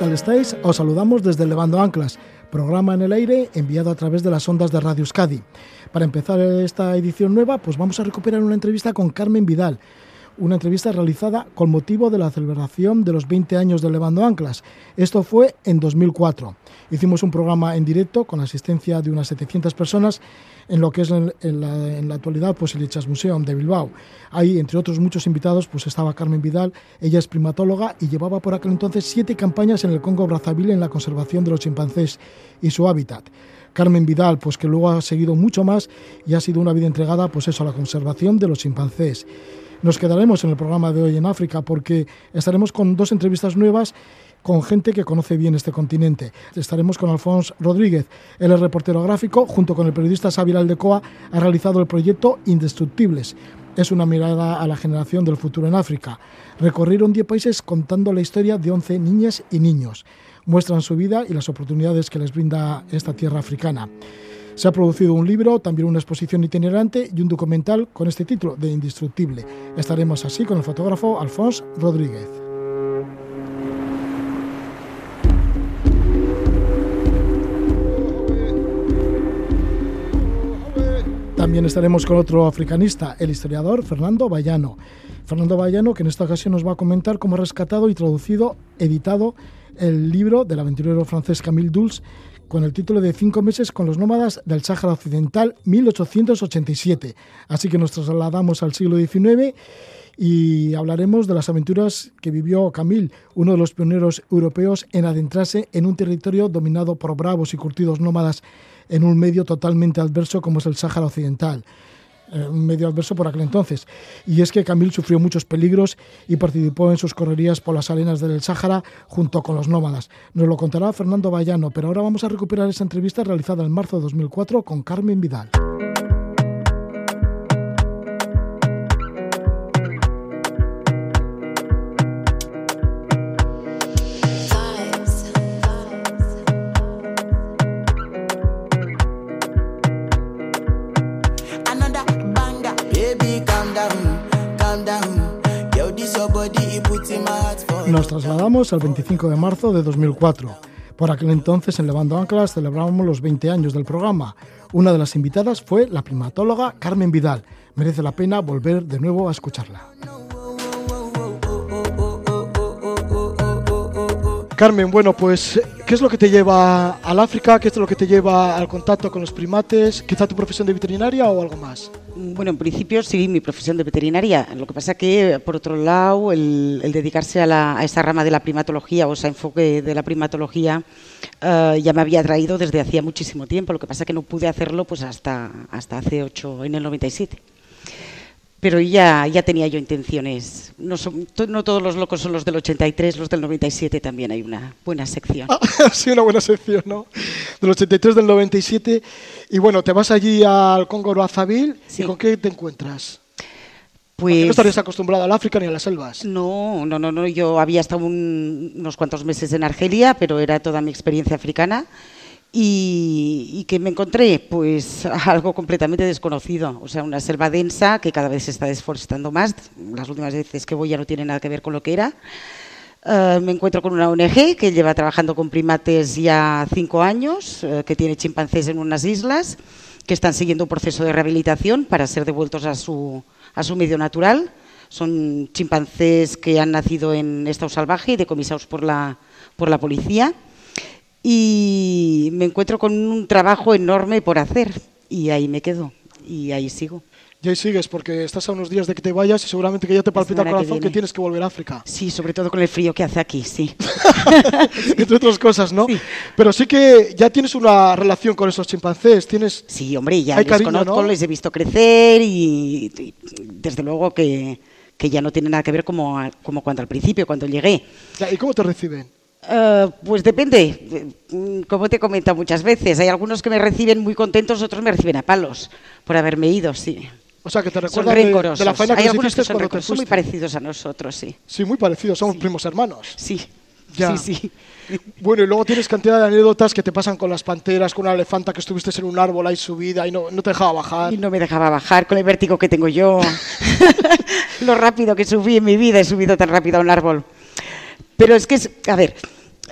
¿qué tal estáis? Os saludamos desde Levando Anclas, programa en el aire enviado a través de las ondas de Radio Euskadi. Para empezar esta edición nueva, pues vamos a recuperar una entrevista con Carmen Vidal, una entrevista realizada con motivo de la celebración de los 20 años de Levando Anclas. Esto fue en 2004. Hicimos un programa en directo con la asistencia de unas 700 personas en lo que es en, la, actualidad pues el Echas Museum de Bilbao. Ahí, entre otros muchos invitados, pues estaba Carmen Vidal, ella es primatóloga y llevaba por aquel entonces siete campañas en el Congo Brazzaville en la conservación de los chimpancés y su hábitat. Carmen Vidal, pues que luego ha seguido mucho más y ha sido una vida entregada pues eso, a la conservación de los chimpancés. Nos quedaremos en el programa de hoy en África porque estaremos con dos entrevistas nuevas con gente que conoce bien este continente. Estaremos con Alfonso Rodríguez, él es reportero gráfico, junto con el periodista Xavier Aldecoa, ha realizado el proyecto Indestructibles. Es una mirada a la generación del futuro en África. Recorrieron 10 países contando la historia de 11 niñas y niños. Muestran su vida y las oportunidades que les brinda esta tierra africana. Se ha producido un libro, también una exposición itinerante y un documental con este título de Indestructible. Estaremos así con el fotógrafo Alfonso Rodríguez. También estaremos con otro africanista, el historiador Fernando Bayano. Fernando Bayano, que en esta ocasión nos va a comentar cómo ha rescatado y traducido, editado el libro del aventurero francés Camille Dulce con el título de Cinco meses con los nómadas del Sáhara Occidental 1887. Así que nos trasladamos al siglo XIX y hablaremos de las aventuras que vivió Camille, uno de los pioneros europeos en adentrarse en un territorio dominado por bravos y curtidos nómadas en un medio totalmente adverso como es el Sáhara Occidental eh, medio adverso por aquel entonces. Y es que Camille sufrió muchos peligros y participó en sus correrías por las arenas del Sáhara junto con los nómadas. Nos lo contará Fernando Bayano, pero ahora vamos a recuperar esa entrevista realizada en marzo de 2004 con Carmen Vidal. Nos trasladamos al 25 de marzo de 2004. Por aquel entonces, en Levando Anclas, celebrábamos los 20 años del programa. Una de las invitadas fue la primatóloga Carmen Vidal. Merece la pena volver de nuevo a escucharla. Carmen, bueno, pues, ¿qué es lo que te lleva al África? ¿Qué es lo que te lleva al contacto con los primates? ¿Quizá tu profesión de veterinaria o algo más? Bueno, en principio sí, mi profesión de veterinaria. Lo que pasa que, por otro lado, el, dedicarse a, esa rama de la primatología o ese enfoque de la primatología eh, ya me había atraído desde hacía muchísimo tiempo. Lo que pasa que no pude hacerlo pues hasta, hasta hace ocho, en el 97 pero ya, ya tenía yo intenciones. No, no todos los locos son los del 83, los del 97 también hay una buena sección. Ah, sí, una buena sección, ¿no? Del 83, del 97. Y bueno, te vas allí al Congo Brazzaville y ¿con qué te encuentras? Pues, no estarías acostumbrada al África ni a las selvas. No, no, no, no. Yo había estado unos cuantos meses en Argelia, pero era toda mi experiencia africana y, que me encontré pues algo completamente desconocido, o sea, una selva densa que cada vez se está desforestando más. Las últimas veces que voy ya no tiene nada que ver con lo que era. Eh, me encuentro con una ONG que lleva trabajando con primates ya cinco años, eh, que tiene chimpancés en unas islas, que están siguiendo un proceso de rehabilitación para ser devueltos a su, a su medio natural. Son chimpancés que han nacido en estado salvaje y decomisados por la, por la policía y me encuentro con un trabajo enorme por hacer y ahí me quedo y ahí sigo. Y ahí sigues porque estás a unos días de que te vayas y seguramente que ya te palpita el corazón que, tienes que volver a África. Sí, sobre todo con el frío que hace aquí, sí. Entre otras cosas, ¿no? Pero sí que ya tienes una relación con esos chimpancés, tienes... Sí, hombre, ya les conozco, les he visto crecer y, desde luego que, que, ya no tiene nada que ver como, como cuando al principio, cuando llegué. ¿Y cómo te reciben? Eh, pues depende, como te he comentado muchas veces, hay algunos que me reciben muy contentos, otros me reciben a palos por haberme ido, sí. O sea, que te recuerdan de, de, la faena que hay algunos que son, son muy parecidos a nosotros, sí. Sí, muy parecidos, somos primos hermanos. Sí, sí, sí. Bueno, y luego tienes cantidad de anécdotas que te pasan con las panteras, con una elefanta que estuviste en un árbol ahí subida y no, no te dejaba bajar. Y no me dejaba bajar con el vértigo que tengo yo. Lo rápido que subí en mi vida, he subido tan rápido a un árbol. Pero es que, a ver,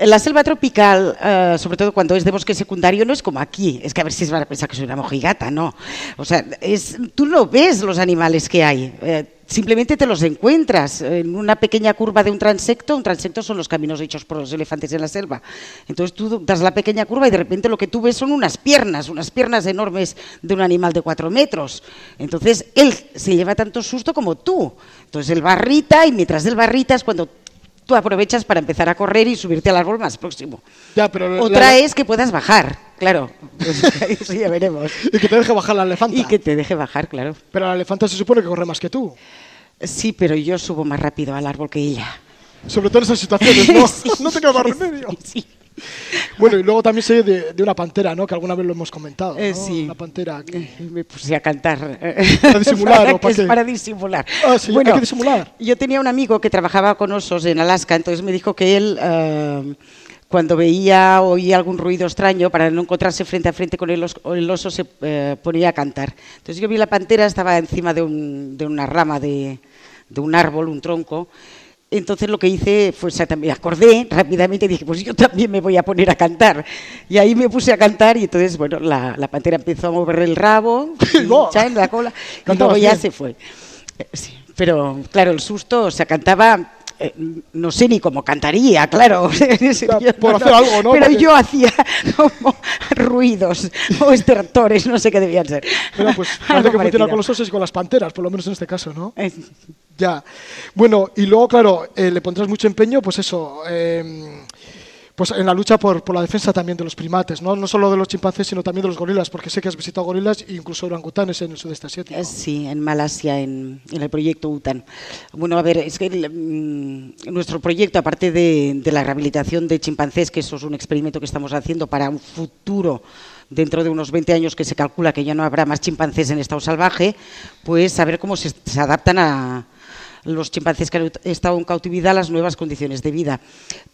la selva tropical, eh, sobre todo cuando es de bosque secundario, no es como aquí. Es que a ver si van a pensar que soy una mojigata, no. O sea, es, tú no ves los animales que hay. Eh, simplemente te los encuentras en una pequeña curva de un transecto. Un transecto son los caminos hechos por los elefantes en la selva. Entonces tú das la pequeña curva y de repente lo que tú ves son unas piernas, unas piernas enormes de un animal de cuatro metros. Entonces él se lleva tanto susto como tú. Entonces él barrita y mientras él barrita es cuando tú aprovechas para empezar a correr y subirte al árbol más próximo. Ya, pero Otra es que puedas bajar, claro. Pues eso ya veremos. Y que te deje bajar la elefanta. Y que te deje bajar, claro. Pero la elefanta se supone que corre más que tú. Sí, pero yo subo más rápido al árbol que ella. Sobre todo en esas situaciones, ¿no? no te queda más remedio. Sí. Bueno, y luego también sé de, de, una pantera, ¿no? Que alguna vez lo hemos comentado. ¿no? Eh, sí. Una pantera. Que... Eh, Me puse a cantar. ¿Para disimular para, o para qué? para disimular. Ah, sí, bueno, hay que disimular. Yo tenía un amigo que trabajaba con osos en Alaska, entonces me dijo que él. eh, cuando veía o oía algún ruido extraño, para no encontrarse frente a frente con el oso, el oso se eh, ponía a cantar. Entonces yo vi la pantera, estaba encima de, un, de una rama de, de un árbol, un tronco, entonces lo que hice fue, o sea, me acordé rápidamente y dije, pues yo también me voy a poner a cantar. Y ahí me puse a cantar y entonces, bueno, la, la pantera empezó a mover el rabo, no. en la cola, y luego ya bien. se fue. Eh, sí, pero claro, el susto, o sea, cantaba... eh, no sé ni cómo cantaría, claro. Por hacer algo, ¿no? Pero Porque- yo hacía como ruidos o estertores, no sé qué debían ser. Pero pues parece que funciona con los osos y con las panteras, por lo menos en este caso, ¿no? Eh, Ya. Bueno, y luego, claro, eh, le pondrás mucho empeño, pues eso, pues en la lucha por, por la defensa también de los primates, ¿no? No solo de los chimpancés, sino también de los gorilas, porque sé que has visitado gorilas e incluso orangutanes en el sudeste asiático. Eh, Sí, en Malasia, en, el proyecto UTAN. Bueno, a ver, es que mm, nuestro proyecto, aparte de, de la rehabilitación de chimpancés, que eso es un experimento que estamos haciendo para un futuro, dentro de unos 20 años que se calcula que ya no habrá más chimpancés en estado salvaje, pues saber cómo se, se adaptan a los chimpancés que han estado en cautividad las nuevas condiciones de vida.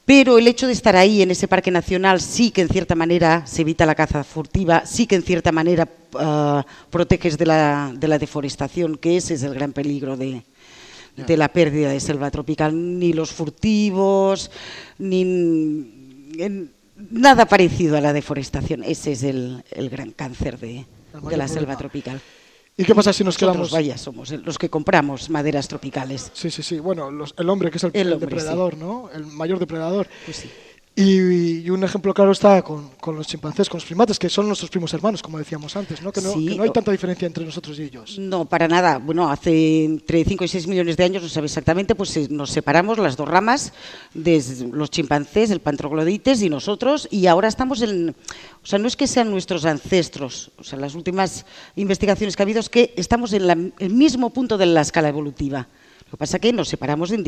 Pero el hecho de estar ahí, en ese parque nacional, sí que en cierta manera se evita la caza furtiva, sí que en cierta manera ah, proteges de la, de la deforestación, que ese es el gran peligro de, de la pérdida de selva tropical. Ni los furtivos, ni nada parecido a la deforestación. Ese es el, el gran cáncer de, de la selva tropical. ¿Y qué pasa si nos Nosotros, quedamos? vaya, somos los que compramos maderas tropicales. Sí, sí, sí. Bueno, los- el hombre, que es el, El depredador, ¿no? El mayor depredador. Pues sí. Y, y un ejemplo claro está con, con los chimpancés, con los primates, que son nuestros primos hermanos, como decíamos antes, ¿no? Que no, Sí, que no hay tanta diferencia entre nosotros y ellos. No, para nada. Bueno, hace entre 5 y 6 millones de años, no sabe exactamente, pues eh, nos separamos las dos ramas, de los chimpancés, el pantroglodites y nosotros, y ahora estamos en... O sea, no es que sean nuestros ancestros, o sea, las últimas investigaciones que ha habido es que estamos en la- el mismo punto de la escala evolutiva. Lo que pasa es que nos separamos en,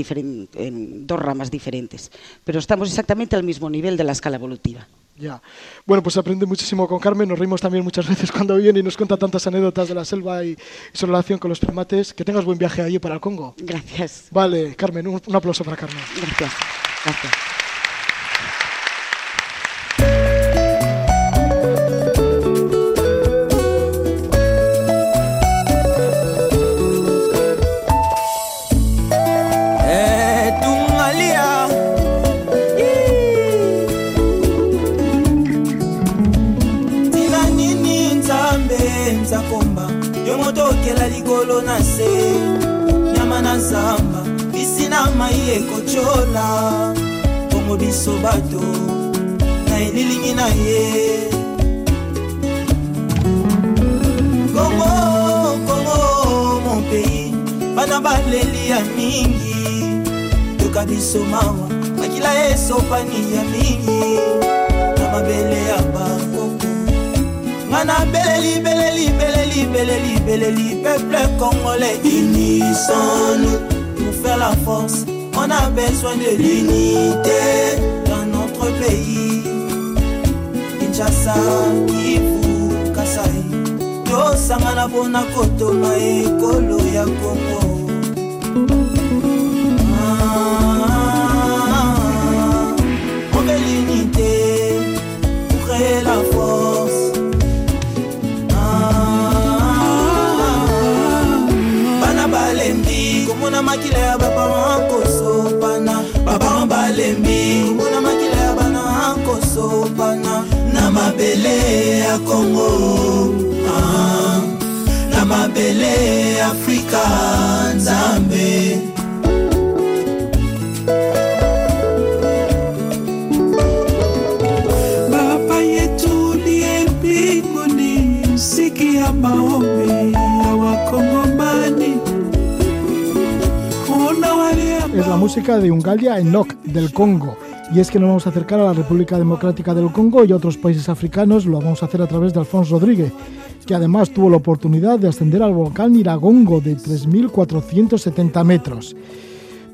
en dos ramas diferentes, pero estamos exactamente al mismo nivel de la escala evolutiva. Ya. Bueno, pues aprende muchísimo con Carmen. Nos reímos también muchas veces cuando viene y nos cuenta tantas anécdotas de la selva y, y su relación con los primates. Que tengas buen viaje allí para el Congo. Gracias, Vale, Carmen, un, un aplauso para Carmen. gracias, gracias. Ekotyola bongo biso bato na elilingi na ye. Kongo kongo mon pays bana baleli ya mingi. Yoka biso mawa makila esopani ya mingi. Na mabele ya bakoko nga na beleli beleli beleli beleli beleli peuple congolais unissons-nous pour faire la force on a besoin de l'unité dans notre pays. Kinshasa kivu kasai tosangana mpona kotonga ekolo ya música de Ungalia Enoch del Congo. Y es que nos vamos a acercar a la República Democrática del Congo y a otros países africanos. Lo vamos a hacer a través de Alfonso Rodríguez, que además tuvo la oportunidad de ascender al volcán Iragongo de 3.470 metros.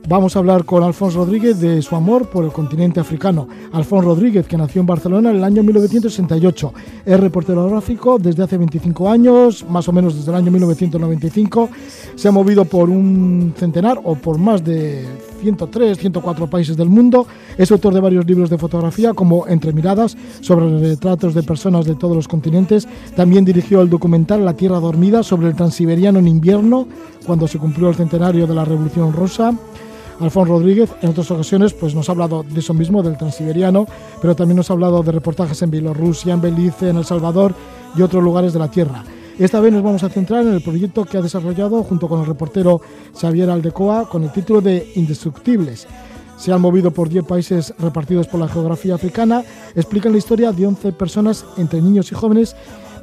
Vamos a hablar con Alfonso Rodríguez de su amor por el continente africano. Alfonso Rodríguez, que nació en Barcelona en el año 1968, es reportero gráfico desde hace 25 años, más o menos desde el año 1995. Se ha movido por un centenar o por más de 103, 104 países del mundo. Es autor de varios libros de fotografía como Entre Miradas, sobre retratos de personas de todos los continentes. También dirigió el documental La Tierra Dormida sobre el transiberiano en invierno, cuando se cumplió el centenario de la Revolución Rosa. Alfonso Rodríguez en otras ocasiones pues nos ha hablado de eso mismo, del transiberiano, pero también nos ha hablado de reportajes en Bielorrusia, en Belice, en El Salvador y otros lugares de la Tierra. Esta vez nos vamos a centrar en el proyecto que ha desarrollado junto con el reportero Xavier Aldecoa con el título de Indestructibles. Se han movido por 10 países repartidos por la geografía africana, explican la historia de 11 personas entre niños y jóvenes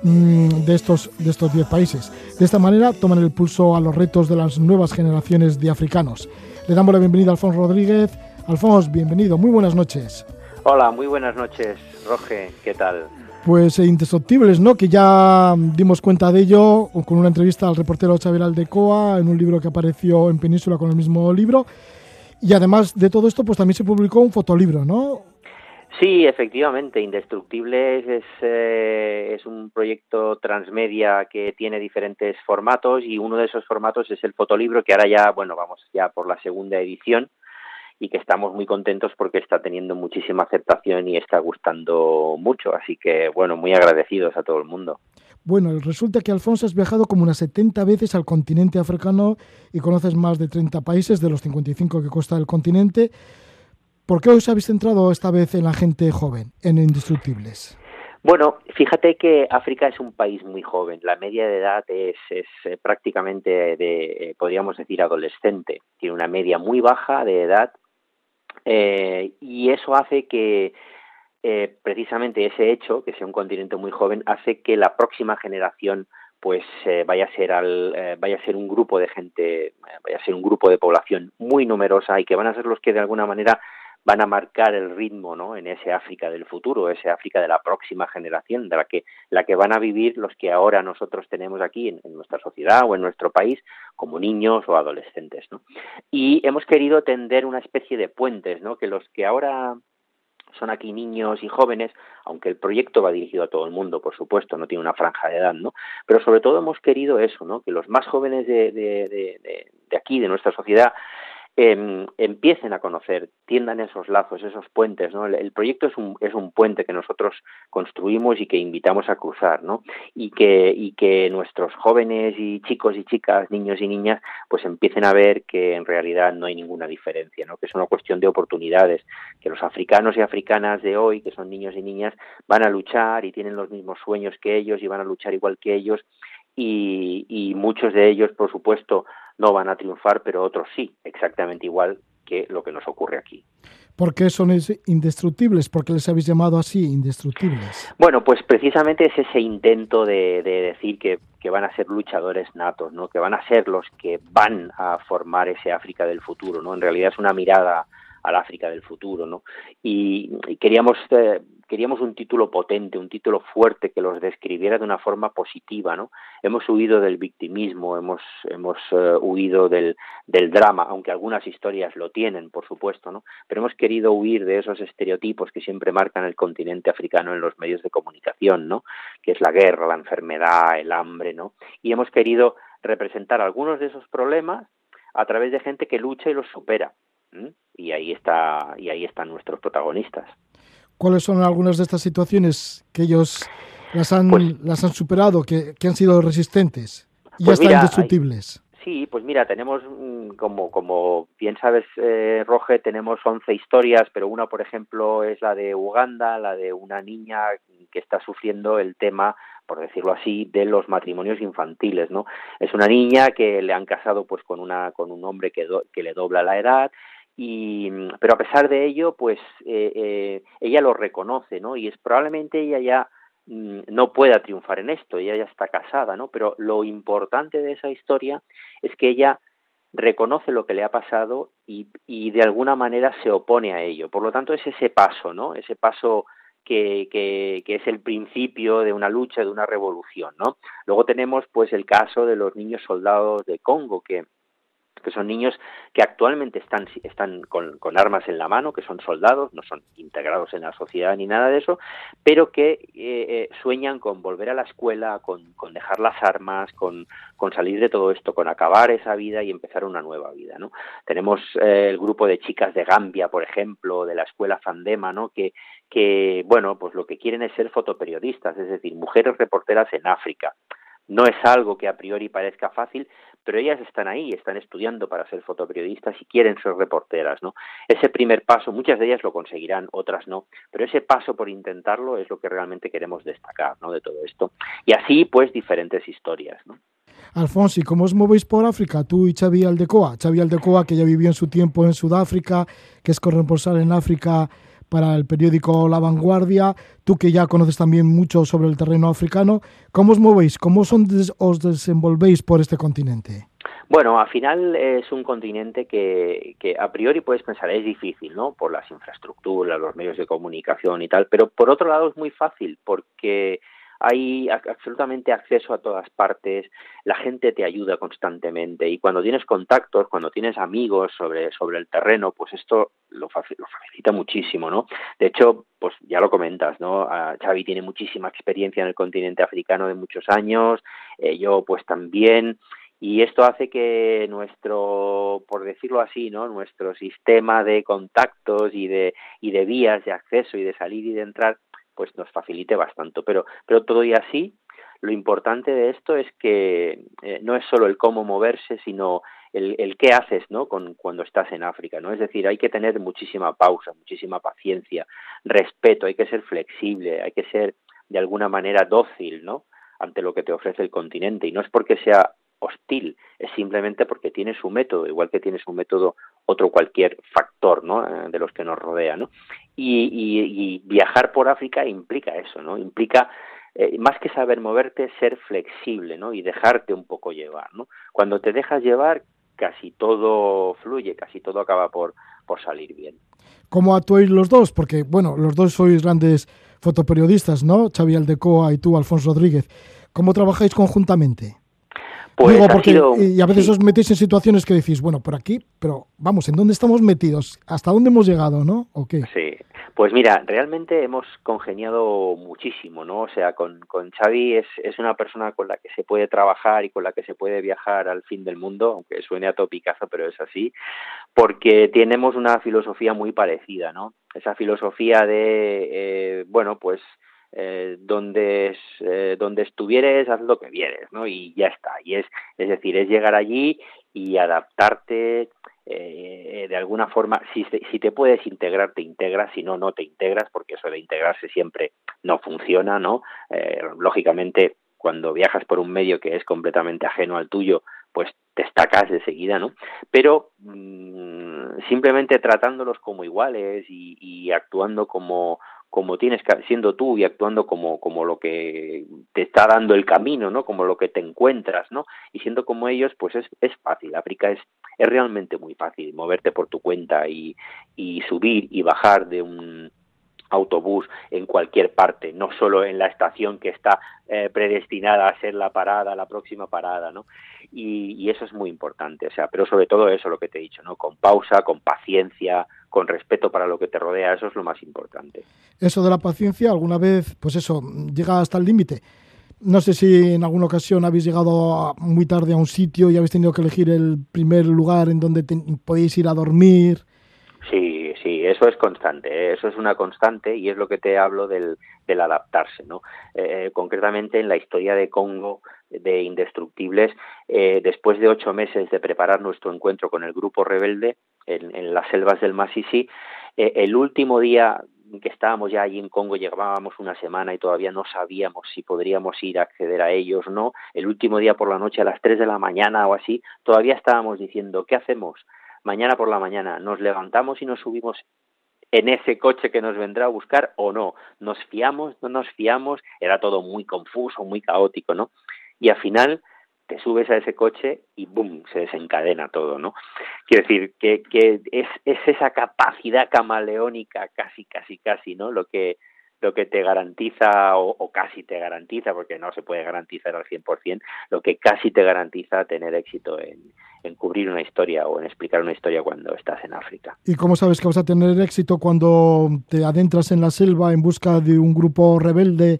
mm, de estos, de estos 10 países. De esta manera toman el pulso a los retos de las nuevas generaciones de africanos. Le damos la bienvenida a Alfonso Rodríguez. Alfonso, bienvenido, muy buenas noches. Hola, muy buenas noches, Roge, ¿qué tal? Pues eh, Indestructibles, ¿no? Que ya dimos cuenta de ello con una entrevista al reportero Xavier Aldecoa en un libro que apareció en Península con el mismo libro. Y además de todo esto, pues también se publicó un fotolibro, ¿no? Sí, efectivamente, Indestructibles es, eh, es un proyecto transmedia que tiene diferentes formatos y uno de esos formatos es el fotolibro que ahora ya, bueno, vamos ya por la segunda edición y que estamos muy contentos porque está teniendo muchísima aceptación y está gustando mucho, así que bueno, muy agradecidos a todo el mundo. Bueno, resulta que Alfonso has viajado como unas 70 veces al continente africano y conoces más de 30 países de los 55 que consta el continente. ¿Por qué os habéis centrado esta vez en la gente joven, en Indestructibles? Bueno, fíjate que África es un país muy joven. La media de edad es, es eh, prácticamente de, eh, podríamos decir, adolescente. Tiene una media muy baja de edad eh, y eso hace que eh, precisamente ese hecho, que sea un continente muy joven, hace que la próxima generación pues eh, vaya a ser al, eh, vaya a ser un grupo de gente, eh, vaya a ser un grupo de población muy numerosa y que van a ser los que de alguna manera van a marcar el ritmo ¿no? en ese África del futuro, ese África de la próxima generación, de la que, la que van a vivir los que ahora nosotros tenemos aquí en, nuestra sociedad o en nuestro país como niños o adolescentes. ¿no? Y hemos querido tender una especie de puentes, ¿no? que los que ahora son aquí niños y jóvenes, aunque el proyecto va dirigido a todo el mundo, por supuesto, no tiene una franja de edad, ¿no? Pero sobre todo hemos querido eso, ¿no? Que los más jóvenes de, de aquí, de nuestra sociedad, eh, empiecen a conocer, tiendan esos lazos, esos puentes, ¿no? El, el, proyecto es un, es un puente que nosotros construimos y que invitamos a cruzar, ¿no? Y que, y que nuestros jóvenes y chicos y chicas, niños y niñas, pues empiecen a ver que en realidad no hay ninguna diferencia, ¿no? Que es una cuestión de oportunidades, que los africanos y africanas de hoy, que son niños y niñas, van a luchar y tienen los mismos sueños que ellos y van a luchar igual que ellos y, y muchos de ellos, por supuesto, no van a triunfar, pero otros sí, exactamente igual que lo que nos ocurre aquí. ¿Por qué son indestructibles? ¿Por qué les habéis llamado así, indestructibles? Bueno, pues precisamente es ese intento de, de decir que, que, van a ser luchadores natos, ¿no? que van a ser los que van a formar ese África del futuro. ¿no? En realidad es una mirada al África del futuro. ¿no? Y, y queríamos eh, queríamos un título potente, un título fuerte que los describiera de una forma positiva, ¿no? Hemos huido del victimismo, hemos, hemos uh, huido del, del drama, aunque algunas historias lo tienen, por supuesto, ¿no? Pero hemos querido huir de esos estereotipos que siempre marcan el continente africano en los medios de comunicación, ¿no? Que es la guerra, la enfermedad, el hambre, ¿no? Y hemos querido representar algunos de esos problemas a través de gente que lucha y los supera. ¿eh? Y ahí está, y ahí están nuestros protagonistas. ¿Cuáles son algunas de estas situaciones que ellos las han, pues, las han superado, que, que, han sido resistentes y pues ya están mira, indestructibles? Hay, Sí, pues mira, tenemos, mm, como, como bien sabes, eh, Roge, tenemos 11 historias, pero una, por ejemplo, es la de Uganda, la de una niña que está sufriendo el tema por decirlo así, de los matrimonios infantiles, ¿no? Es una niña que le han casado pues con una con un hombre que, que le dobla la edad y pero a pesar de ello, pues eh, eh, ella lo reconoce, ¿no? Y es probablemente ella ya mm, no pueda triunfar en esto, ella ya está casada, ¿no? Pero lo importante de esa historia es que ella reconoce lo que le ha pasado y, y de alguna manera se opone a ello. Por lo tanto, es ese paso, ¿no? Ese paso que, que, que, es el principio de una lucha, de una revolución, ¿no? Luego tenemos, pues, el caso de los niños soldados de Congo, que que son niños que actualmente están, están con, armas en la mano, que son soldados, no son integrados en la sociedad ni nada de eso, pero que eh, eh, sueñan con volver a la escuela, con, con dejar las armas, con, con, salir de todo esto, con acabar esa vida y empezar una nueva vida. ¿no? Tenemos eh, el grupo de chicas de Gambia, por ejemplo, de la escuela Fandema, ¿no? que, que, bueno, pues lo que quieren es ser fotoperiodistas, es decir, mujeres reporteras en África. No es algo que a priori parezca fácil, pero ellas están ahí, están estudiando para ser fotoperiodistas y quieren ser reporteras, ¿no? Ese primer paso, muchas de ellas lo conseguirán, otras no, pero ese paso por intentarlo es lo que realmente queremos destacar, ¿no? De todo esto. Y así, pues, diferentes historias, ¿no? Alfonso, ¿y cómo os movéis por África, tú y Xavi Aldecoa? Xavi Aldecoa, que ya vivió en su tiempo en Sudáfrica, que es corresponsal en África para el periódico La Vanguardia, tú que ya conoces también mucho sobre el terreno africano, ¿cómo os movéis? ¿Cómo son os desenvolvéis por este continente? Bueno, al final es un continente que, que a priori puedes pensar es difícil, ¿no? Por las infraestructuras, los medios de comunicación y tal, pero por otro lado es muy fácil porque hay absolutamente acceso a todas partes, la gente te ayuda constantemente y cuando tienes contactos, cuando tienes amigos sobre, sobre el terreno, pues esto lo, facilita muchísimo, ¿no? De hecho, pues ya lo comentas, ¿no? Xavi tiene muchísima experiencia en el continente africano de muchos años, eh, yo pues también, y esto hace que nuestro por decirlo así no nuestro sistema de contactos y de y de vías de acceso y de salir y de entrar pues nos facilite bastante. Pero, pero todo y así, lo importante de esto es que eh, no es solo el cómo moverse, sino el, el qué haces, ¿no? Con, cuando estás en África, ¿no? Es decir, hay que tener muchísima pausa, muchísima paciencia, respeto, hay que ser flexible, hay que ser de alguna manera dócil, ¿no? Ante lo que te ofrece el continente. Y no es porque sea hostil, es simplemente porque tiene su método, igual que tiene su método otro cualquier factor ¿no? Eh, de los que nos rodea. Y, y, viajar por África implica eso, ¿no? implica eh, más que saber moverte, ser flexible ¿no? y dejarte un poco llevar. Cuando te dejas llevar, casi todo fluye, casi todo acaba por, por salir bien. ¿Cómo actuáis los dos? Porque, bueno, los dos sois grandes fotoperiodistas, ¿no? Xavi Aldecoa y tú, Alfonso Rodríguez. ¿Cómo trabajáis conjuntamente? Pues porque, y a veces os metéis en situaciones que decís, bueno, por aquí, pero vamos, ¿en dónde estamos metidos? ¿Hasta dónde hemos llegado, no? ¿O qué? Sí, pues mira, realmente hemos congeniado muchísimo, ¿no? O sea, con, con Xavi es, es una persona con la que se puede trabajar y con la que se puede viajar al fin del mundo, aunque suene a topicazo, pero es así, porque tenemos una filosofía muy parecida, ¿no? Esa filosofía de, eh, bueno, pues eh, donde eh, donde estuvieres haz lo que vieres no y ya está. Y es es decir es llegar allí y adaptarte eh, de alguna forma si si te puedes integrar te integras si no no te integras porque eso de integrarse siempre no funciona no eh, lógicamente cuando viajas por un medio que es completamente ajeno al tuyo pues te destacas de seguida, ¿no? Pero mmm, simplemente tratándolos como iguales y actuando como, como tienes que, siendo tú y actuando como, como lo que te está dando el camino, ¿no? Como lo que te encuentras, ¿no? Y siendo como ellos, pues es, es fácil. África es, es realmente muy fácil moverte por tu cuenta y, y subir y bajar de un autobús en cualquier parte, no solo en la estación que está eh, predestinada a ser la parada, la próxima parada, ¿no? Y, y, eso es muy importante, o sea, pero sobre todo eso, lo que te he dicho, ¿no? Con pausa, con paciencia, con respeto para lo que te rodea, eso es lo más importante. Eso de la paciencia, alguna vez, pues eso, llega hasta el límite. No sé si en alguna ocasión habéis llegado muy tarde a un sitio y habéis tenido que elegir el primer lugar en donde podéis ir a dormir. Sí, eso es constante, ¿eh? eso es una constante y es lo que te hablo del, adaptarse, ¿no? Eh, concretamente en la historia de Congo de Indestructibles, eh, después de ocho meses de preparar nuestro encuentro con el grupo rebelde en, en las selvas del Masisi, el último día que estábamos ya allí en Congo, llevábamos una semana y todavía no sabíamos si podríamos ir a acceder a ellos o no. El último día por la noche, a las 3 de la mañana o así, todavía estábamos diciendo, ¿qué hacemos? Mañana por la mañana, ¿nos levantamos y nos subimos en ese coche que nos vendrá a buscar o no? ¿Nos fiamos? ¿No nos fiamos? Era todo muy confuso, muy caótico, ¿no? Y al final te subes a ese coche y ¡boom! se desencadena todo, ¿no? Quiero decir que, que es, es esa capacidad camaleónica casi, casi, casi, ¿no? Lo que, lo que te garantiza o, casi te garantiza, porque no se puede garantizar al 100%, lo que casi te garantiza tener éxito en, en, cubrir una historia o en explicar una historia cuando estás en África. ¿Y cómo sabes que vas a tener éxito cuando te adentras en la selva en busca de un grupo rebelde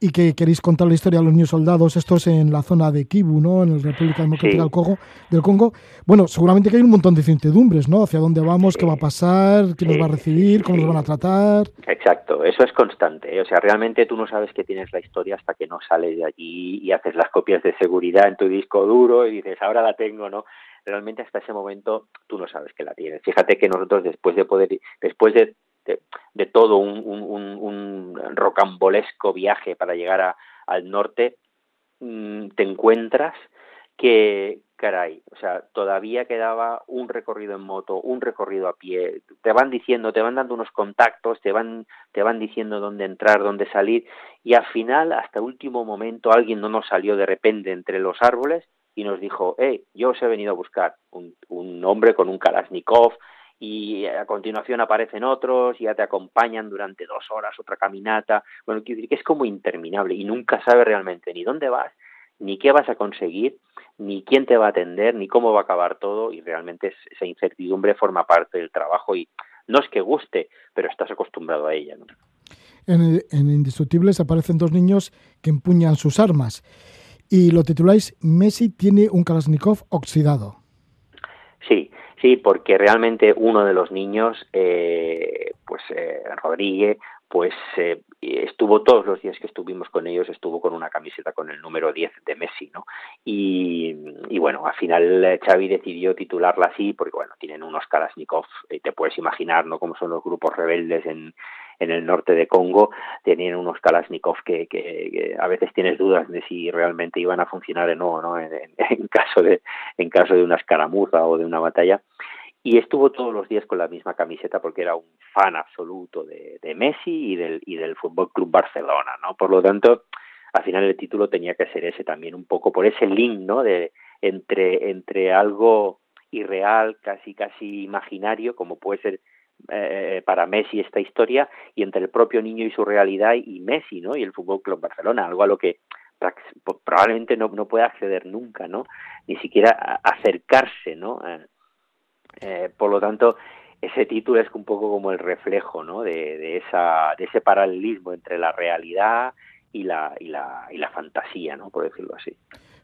y que queréis contar la historia de los niños soldados, estos en la zona de Kivu, ¿no? En la República Democrática del, Congo, del Congo. Bueno, seguramente que hay un montón de incertidumbres, ¿no? Hacia dónde vamos, qué va a pasar, quién nos va a recibir, cómo nos van a tratar. Exacto, eso es constante. ¿eh? O sea, realmente tú no sabes que tienes la historia hasta que no sales de allí y haces las copias de seguridad en tu disco duro y dices, ahora la tengo, ¿no? Realmente hasta ese momento tú no sabes que la tienes. Fíjate que nosotros después de poder, después de de, todo un, un, rocambolesco viaje para llegar al norte, mm, te encuentras que, caray, o sea, todavía quedaba un recorrido en moto, un recorrido a pie, te van diciendo, te van dando unos contactos, te van, te van diciendo dónde entrar, dónde salir, y al final, hasta último momento, alguien no nos salió de repente entre los árboles y nos dijo, hey, yo os he venido a buscar un, un hombre con un Kalashnikov, y a continuación aparecen otros y ya te acompañan durante dos horas otra caminata. Bueno, quiero decir que es como interminable y nunca sabes realmente ni dónde vas, ni qué vas a conseguir, ni quién te va a atender, ni cómo va a acabar todo y realmente esa incertidumbre forma parte del trabajo y no es que guste, pero estás acostumbrado a ella. En, en Indestructibles aparecen dos niños que empuñan sus armas y lo tituláis Messi tiene un Kalashnikov oxidado. Sí, porque realmente uno de los niños, eh, pues eh, Rodríguez, pues eh, estuvo todos los días que estuvimos con ellos, estuvo con una camiseta con el número 10 de Messi, ¿no? Y, y bueno, al final Xavi decidió titularla así porque, bueno, tienen unos Kalashnikov, te puedes imaginar, ¿no?, cómo son los grupos rebeldes en, en el norte de Congo tenían unos Kalashnikov que, que, a veces tienes dudas de si realmente iban a funcionar o no, ¿no? En, en, caso de en caso de una escaramuza o de una batalla y estuvo todos los días con la misma camiseta porque era un fan absoluto de, de Messi y del y del Fútbol Club Barcelona, ¿no? Por lo tanto, al final el título tenía que ser ese también un poco por ese link, ¿no? De entre entre algo irreal, casi casi imaginario, como puede ser eh, para Messi esta historia y entre el propio niño y su realidad y Messi, ¿no? Y el Fútbol Club Barcelona, algo a lo que probablemente no, no pueda acceder nunca, ¿no? Ni siquiera acercarse, ¿no? Eh, por lo tanto, ese título es un poco como el reflejo, ¿no? De, de, esa, de ese paralelismo entre la realidad y la, y la, y la fantasía, ¿no? Por decirlo así.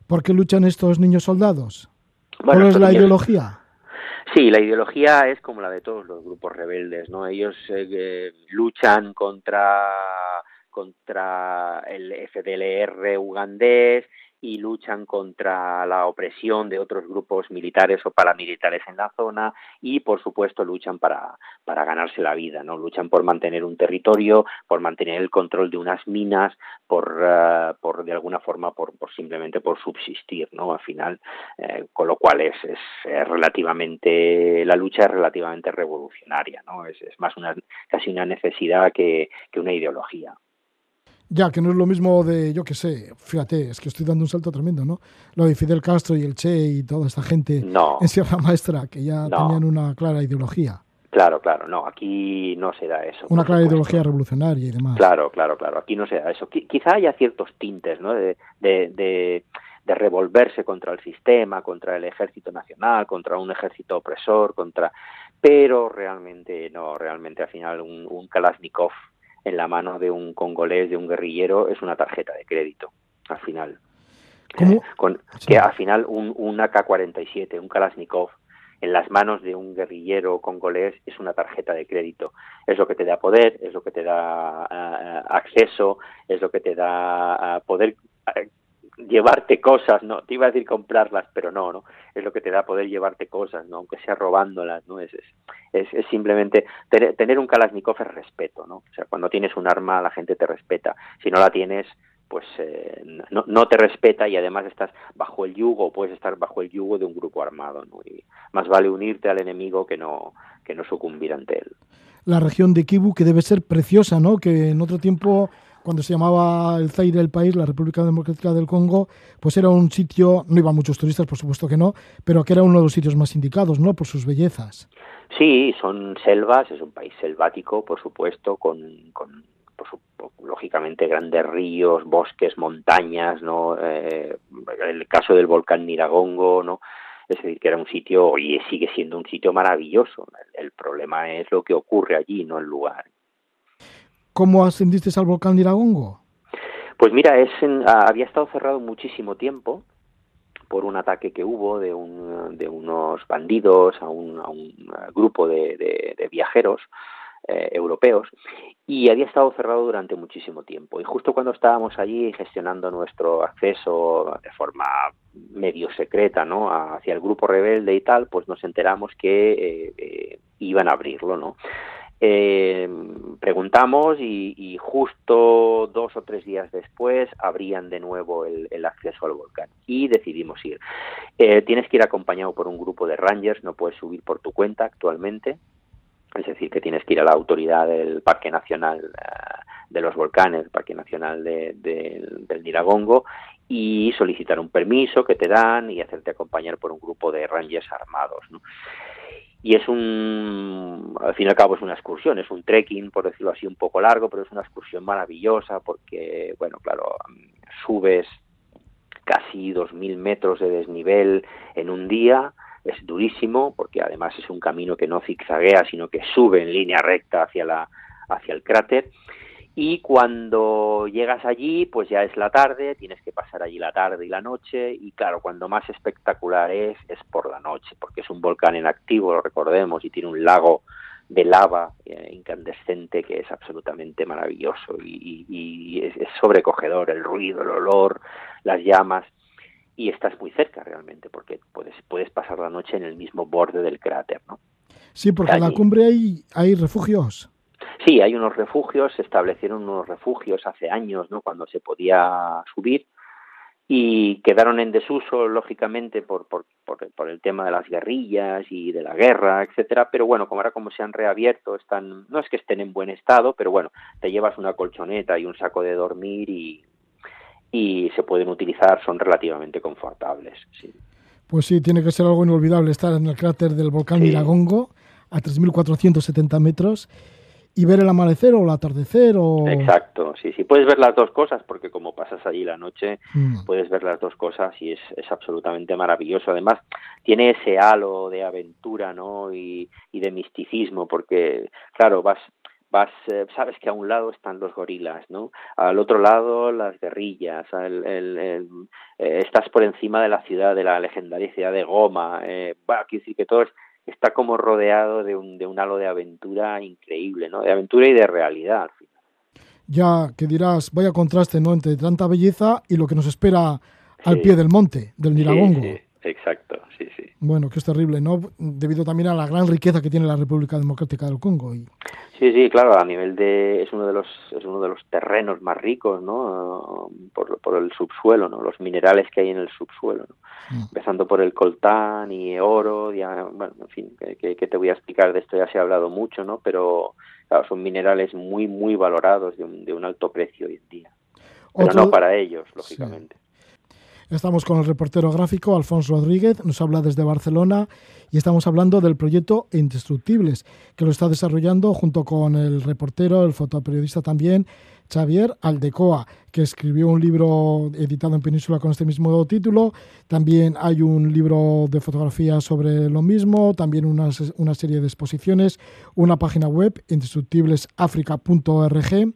¿Por qué luchan estos niños soldados? ¿Cuál es la ideología? Sí, la ideología es como la de todos los grupos rebeldes, ¿no? Ellos eh, luchan contra contra el FDLR ugandés y luchan contra la opresión de otros grupos militares o paramilitares en la zona y por supuesto luchan para, para ganarse la vida, ¿no? Luchan por mantener un territorio, por mantener el control de unas minas, por, uh, por de alguna forma por, simplemente por subsistir, ¿no? Al final, eh, con lo cual es, es, es, relativamente la lucha es relativamente revolucionaria, ¿no? Es, es más una casi una necesidad que, que una ideología. Ya, que no es lo mismo de, yo qué sé, fíjate, es que estoy dando un salto tremendo, ¿no? Lo de Fidel Castro y el Che y toda esta gente no, en Sierra Maestra, que ya no. tenían una clara ideología. Claro, claro, no, aquí no se da eso. Una clara ideología revolucionaria y demás. Claro, claro, claro, aquí no se da eso. Qu quizá haya ciertos tintes, ¿no? De, de, de, de, revolverse contra el sistema, contra el ejército nacional, contra un ejército opresor, contra... Pero realmente, no, realmente al final un, un Kalashnikov en la mano de un congolés, de un guerrillero, es una tarjeta de crédito, al final. ¿Cómo? Con, sí. Que al final un, un AK-47, un Kalashnikov, en las manos de un guerrillero congolés es una tarjeta de crédito. Es lo que te da poder, es lo que te da eh, acceso, es lo que te da eh, poder llevarte cosas, no, te iba a decir comprarlas, pero no, no, es lo que te da poder llevarte cosas, no, aunque sea robándolas, no, es, es, es simplemente tener, tener, un Kalashnikov es respeto, no, o sea, cuando tienes un arma la gente te respeta, si no la tienes, pues eh, no, no, te respeta y además estás bajo el yugo puedes estar bajo el yugo de un grupo armado, ¿no? y más vale unirte al enemigo que no, que no sucumbir ante él. La región de Kivu que debe ser preciosa, ¿no? Que en otro tiempo cuando se llamaba el Zaire del país, la República Democrática del Congo, pues era un sitio, no iban muchos turistas, por supuesto que no, pero que era uno de los sitios más indicados, ¿no? Por sus bellezas. Sí, son selvas, es un país selvático, por supuesto, con, con lógicamente grandes ríos, bosques, montañas, ¿no? Eh, el caso del volcán Niragongo, ¿no? Es decir, que era un sitio, y sigue siendo un sitio maravilloso. el problema es lo que ocurre allí, no el lugar. ¿Cómo ascendiste al volcán Iragongo? Pues mira, es ah, había estado cerrado muchísimo tiempo por un ataque que hubo de, un, de unos bandidos a un, a un grupo de, de, viajeros eh, europeos y había estado cerrado durante muchísimo tiempo. Y justo cuando estábamos allí gestionando nuestro acceso de forma medio secreta ¿no? hacia el grupo rebelde y tal, pues nos enteramos que eh, eh, iban a abrirlo. ¿no? Eh, preguntamos y, justo dos o tres días después abrían de nuevo el, acceso al volcán y decidimos ir. Eh, tienes que ir acompañado por un grupo de rangers, no puedes subir por tu cuenta actualmente. Es decir, que tienes que ir a la autoridad del Parque Nacional eh, de los Volcanes, Parque Nacional de, del Niragongo, y solicitar un permiso que te dan y hacerte acompañar por un grupo de rangers armados. ¿no? Y es un, al fin y al cabo es una excursión, es un trekking, por decirlo así, un poco largo, pero es una excursión maravillosa porque, bueno, claro, subes casi 2.000 metros de desnivel en un día, es durísimo porque además es un camino que no zigzaguea, sino que sube en línea recta hacia, la, hacia el cráter y cuando llegas allí, pues ya es la tarde, tienes que pasar allí la tarde y la noche, y claro, cuando más espectacular es, es por la noche, porque es un volcán en activo, lo recordemos, y tiene un lago de lava eh, incandescente que es absolutamente maravilloso y, es, sobrecogedor el ruido, el olor, las llamas y estás muy cerca realmente porque puedes puedes pasar la noche en el mismo borde del cráter, ¿no? Sí, porque en la cumbre hay hay refugios. Sí, hay unos refugios, se establecieron unos refugios hace años, ¿no? Cuando se podía subir y quedaron en desuso, lógicamente, por, por, por, el tema de las guerrillas y de la guerra, etcétera. Pero bueno, como ahora como se han reabierto, están, no es que estén en buen estado, pero bueno, te llevas una colchoneta y un saco de dormir y, y se pueden utilizar, son relativamente confortables. Sí. Pues sí, tiene que ser algo inolvidable estar en el cráter del volcán Miragongo a 3.470 metros y ver el amanecer o el atardecer o exacto sí sí puedes ver las dos cosas porque como pasas allí la noche mm. puedes ver las dos cosas y es, es absolutamente maravilloso. Además tiene ese halo de aventura no y, y de misticismo porque claro vas vas eh, sabes que a un lado están los gorilas no al otro lado las guerrillas el, el, eh, estás por encima de la ciudad de la legendaria ciudad de Goma eh, bueno, quiero decir que todo es está como rodeado de un, de un halo de aventura increíble, ¿no? De aventura y de realidad al final. Ya que dirás, vaya contraste, ¿no? Entre tanta belleza y lo que nos espera al pie del monte, del Miragongo. Sí, exacto, sí, sí. Bueno, que es terrible, ¿no? Debido también a la gran riqueza que tiene la República Democrática del Congo. Y... Sí, sí, claro, a nivel de es uno de los es uno de los terrenos más ricos, ¿no? Por, por el subsuelo, ¿no? Los minerales que hay en el subsuelo, ¿no? Mm. Empezando por el coltán y oro, ya, bueno, en fin, que, te voy a explicar de esto ya se ha hablado mucho, ¿no? Pero claro, son minerales muy muy valorados de un, de un alto precio hoy en día. Pero no para ellos, lógicamente. Estamos con el reportero gráfico Alfonso Rodríguez, nos habla desde Barcelona y estamos hablando del proyecto Indestructibles, que lo está desarrollando junto con el reportero, el fotoperiodista también, Xavier Aldecoa, que escribió un libro editado en Península con este mismo título. También hay un libro de fotografía sobre lo mismo, también una, una serie de exposiciones, una página web, indestructiblesafrica.org.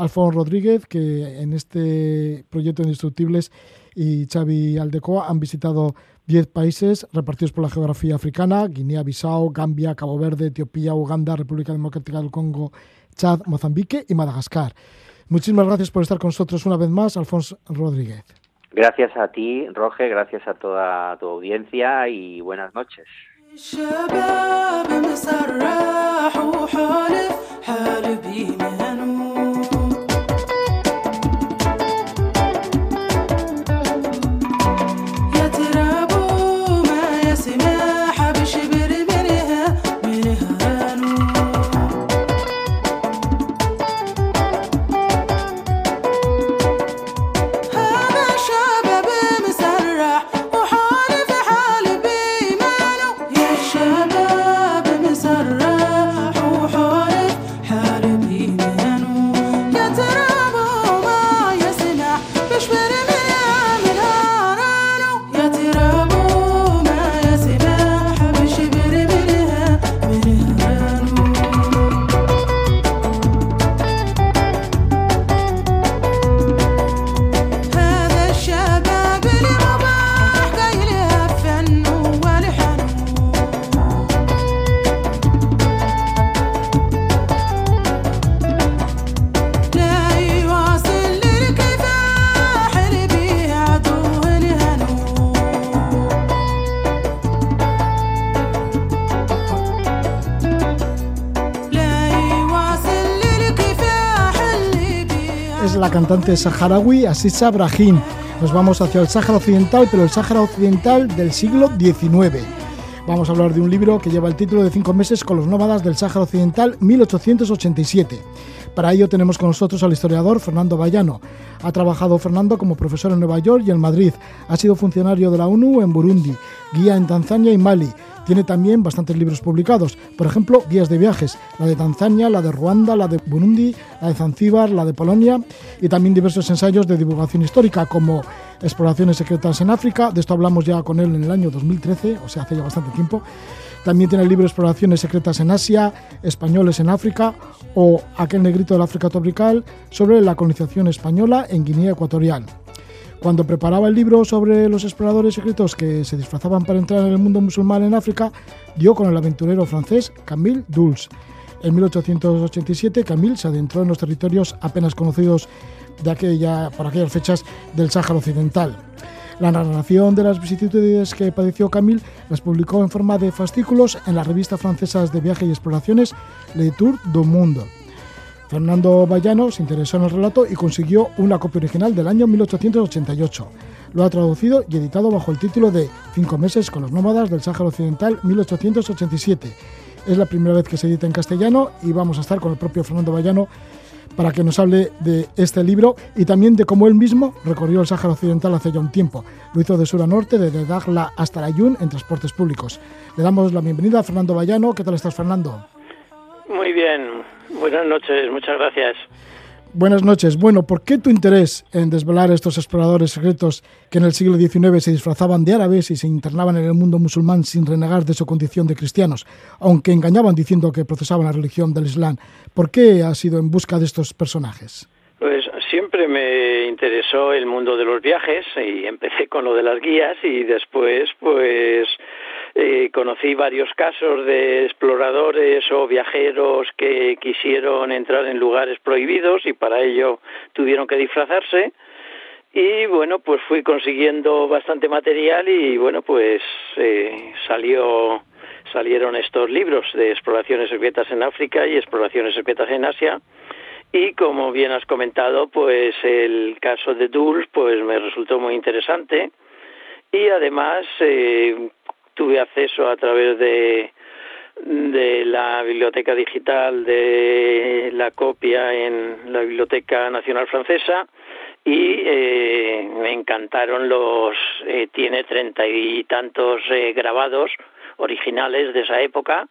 Alfonso Rodríguez, que en este proyecto Indestructibles y Xavi Aldecoa han visitado 10 países repartidos por la geografía africana, Guinea-Bissau, Gambia, Cabo Verde, Etiopía, Uganda, República Democrática del Congo, Chad, Mozambique y Madagascar. Muchísimas gracias por estar con nosotros una vez más, Alfonso Rodríguez. Gracias a ti, Roge, gracias a toda tu audiencia y buenas noches. Cantante saharaui Asisa Brahim. Nos vamos hacia el Sáhara Occidental, pero el Sáhara Occidental del siglo XIX. Vamos a hablar de un libro que lleva el título de Cinco meses con los nómadas del Sáhara Occidental 1887. Para ello tenemos con nosotros al historiador Fernando Bayano. Ha trabajado Fernando como profesor en Nueva York y en Madrid. Ha sido funcionario de la ONU en Burundi, guía en Tanzania y Mali tiene también bastantes libros publicados, por ejemplo, guías de viajes, la de Tanzania, la de Ruanda, la de Burundi, la de Zanzíbar, la de Polonia y también diversos ensayos de divulgación histórica como Exploraciones secretas en África, de esto hablamos ya con él en el año 2013, o sea, hace ya bastante tiempo. También tiene el libro Exploraciones secretas en Asia, Españoles en África o Aquel negrito del África tropical sobre la colonización española en Guinea Ecuatorial. Cuando preparaba el libro sobre los exploradores secretos que se disfrazaban para entrar en el mundo musulmán en África, dio con el aventurero francés Camille Dulce. En 1887, Camille se adentró en los territorios apenas conocidos de aquella, por aquellas fechas del Sáhara Occidental. La narración de las vicisitudes que padeció Camille las publicó en forma de fascículos en las revistas francesas de viaje y exploraciones Le Tour du Monde. Fernando Bayano se interesó en el relato y consiguió una copia original del año 1888. Lo ha traducido y editado bajo el título de Cinco meses con los nómadas del Sáhara Occidental 1887. Es la primera vez que se edita en castellano y vamos a estar con el propio Fernando Bayano para que nos hable de este libro y también de cómo él mismo recorrió el Sáhara Occidental hace ya un tiempo. Lo hizo de sur a norte, desde Dagla hasta Layún en transportes públicos. Le damos la bienvenida a Fernando Bayano. ¿Qué tal estás, Fernando? Muy bien, buenas noches, muchas gracias. Buenas noches. Bueno, ¿por qué tu interés en desvelar estos exploradores secretos que en el siglo XIX se disfrazaban de árabes y se internaban en el mundo musulmán sin renegar de su condición de cristianos, aunque engañaban diciendo que procesaban la religión del Islam? ¿Por qué has ido en busca de estos personajes? Pues siempre me interesó el mundo de los viajes y empecé con lo de las guías y después pues eh, conocí varios casos de exploradores o viajeros que quisieron entrar en lugares prohibidos y para ello tuvieron que disfrazarse. Y bueno pues fui consiguiendo bastante material y bueno pues eh, salió salieron estos libros de exploraciones secretas en África y exploraciones secretas en Asia. Y como bien has comentado pues el caso de Dulles pues me resultó muy interesante. Y además eh, tuve acceso a través de, de la biblioteca digital de la copia en la Biblioteca Nacional Francesa y eh, me encantaron los eh, tiene treinta y tantos eh, grabados originales de esa época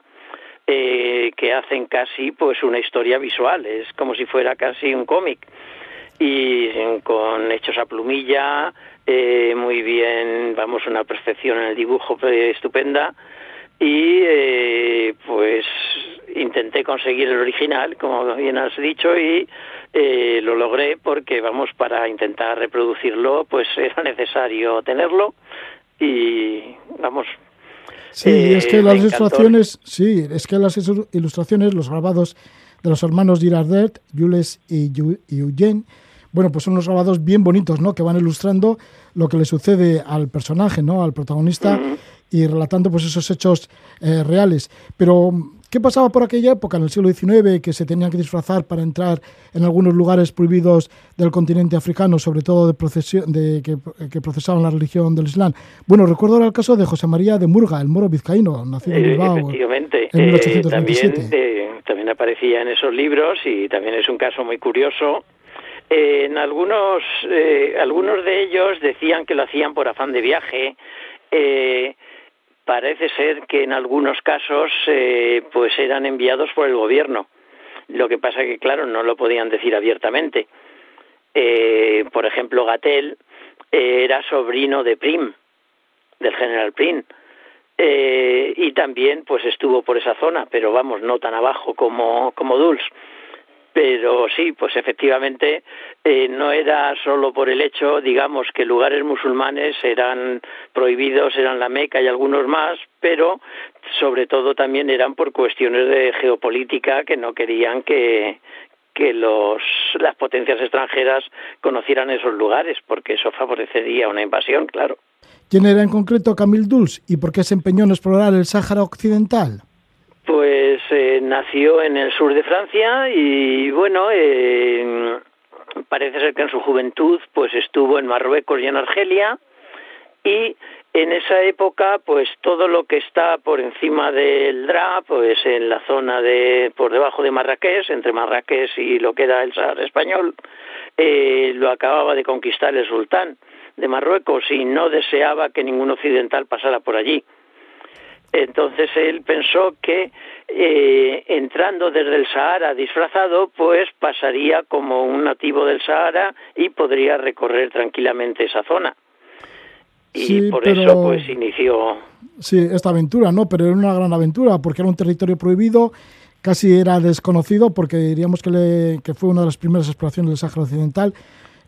que hacen casi pues una historia visual. Es como si fuera casi un cómic y con hechos a plumilla eh, muy bien, vamos, una perfección en el dibujo estupenda y eh, pues intenté conseguir el original, como bien has dicho, y eh, lo logré porque, vamos, para intentar reproducirlo, pues era necesario tenerlo y vamos. Sí, es que las ilustraciones, sí, es que las ilustraciones, los grabados de los hermanos Girardet, Jules y, Eugene, bueno, pues son unos grabados bien bonitos, ¿no? Que van ilustrando lo que le sucede al personaje, ¿no? Al protagonista y relatando pues esos hechos eh, reales. Pero ¿qué pasaba por aquella época, en el siglo XIX, que se tenían que disfrazar para entrar en algunos lugares prohibidos del continente africano, sobre todo de, procesión, de que, procesaban la religión del Islam? Bueno, recuerdo ahora el caso de José María de Murga, el moro vizcaíno, nacido en eh, Bilbao efectivamente. en 1827. Eh, también, también aparecía en esos libros y también es un caso muy curioso en algunos, algunos de ellos decían que lo hacían por afán de viaje. Eh, parece ser que en algunos casos eh, pues eran enviados por el gobierno. Lo que pasa que, claro, no lo podían decir abiertamente. Eh, por ejemplo, Gatel eh, era sobrino de Prim, del general Prim, y también pues estuvo por esa zona, pero vamos, no tan abajo como, como Dulce pero sí, pues efectivamente eh, no era solo por el hecho, digamos, que lugares musulmanes eran prohibidos, eran la Meca y algunos más, pero sobre todo también eran por cuestiones de geopolítica que no querían que, que los, las potencias extranjeras conocieran esos lugares, porque eso favorecería una invasión, claro. ¿Quién era en concreto Camille Dulce y por qué se empeñó en explorar el Sáhara Occidental? Pues eh, nació en el sur de Francia y bueno, eh, parece ser que en su juventud pues estuvo en Marruecos y en Argelia y en esa época pues todo lo que está por encima del Dra, pues en la zona de por debajo de Marrakech, entre Marrakech y lo que era el Sahara español, eh, lo acababa de conquistar el sultán de Marruecos y no deseaba que ningún occidental pasara por allí. Entonces él pensó que eh, entrando desde el Sahara disfrazado, pues pasaría como un nativo del Sahara y podría recorrer tranquilamente esa zona. Y por eso pues inició... Sí, esta aventura, ¿no? Pero era una gran aventura porque era un territorio prohibido, casi era desconocido porque diríamos que, le, que fue una de las primeras exploraciones del Sahara Occidental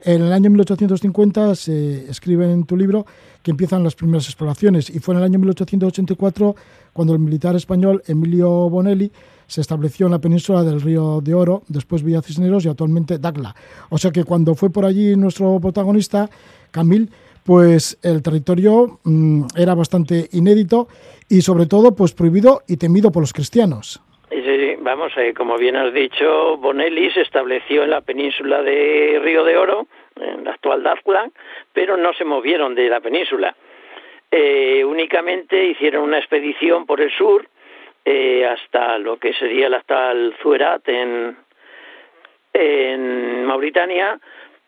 en el año 1850 se escribe en tu libro que empiezan las primeras exploraciones y fue en el año 1884 cuando el militar español Emilio Bonelli se estableció en la península del Río de Oro, después Villa Cisneros y actualmente Dagla. O sea que cuando fue por allí nuestro protagonista, Camil, pues el territorio mm, era bastante inédito y sobre todo pues prohibido y temido por los cristianos. Sí, vamos, eh, como bien has dicho, Bonelli se estableció en la península de Río de Oro, en la actual Darkland, pero no se movieron de la península. Eh, únicamente hicieron una expedición por el sur eh, hasta lo que sería el actual Zuerat en, Mauritania,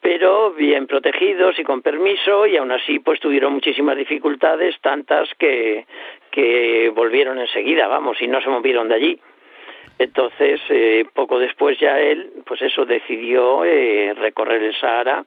pero bien protegidos y con permiso y aún así pues tuvieron muchísimas dificultades, tantas que, que volvieron enseguida, vamos, y no se movieron de allí. Entonces, eh, poco después ya él, pues eso, decidió recorrer el Sahara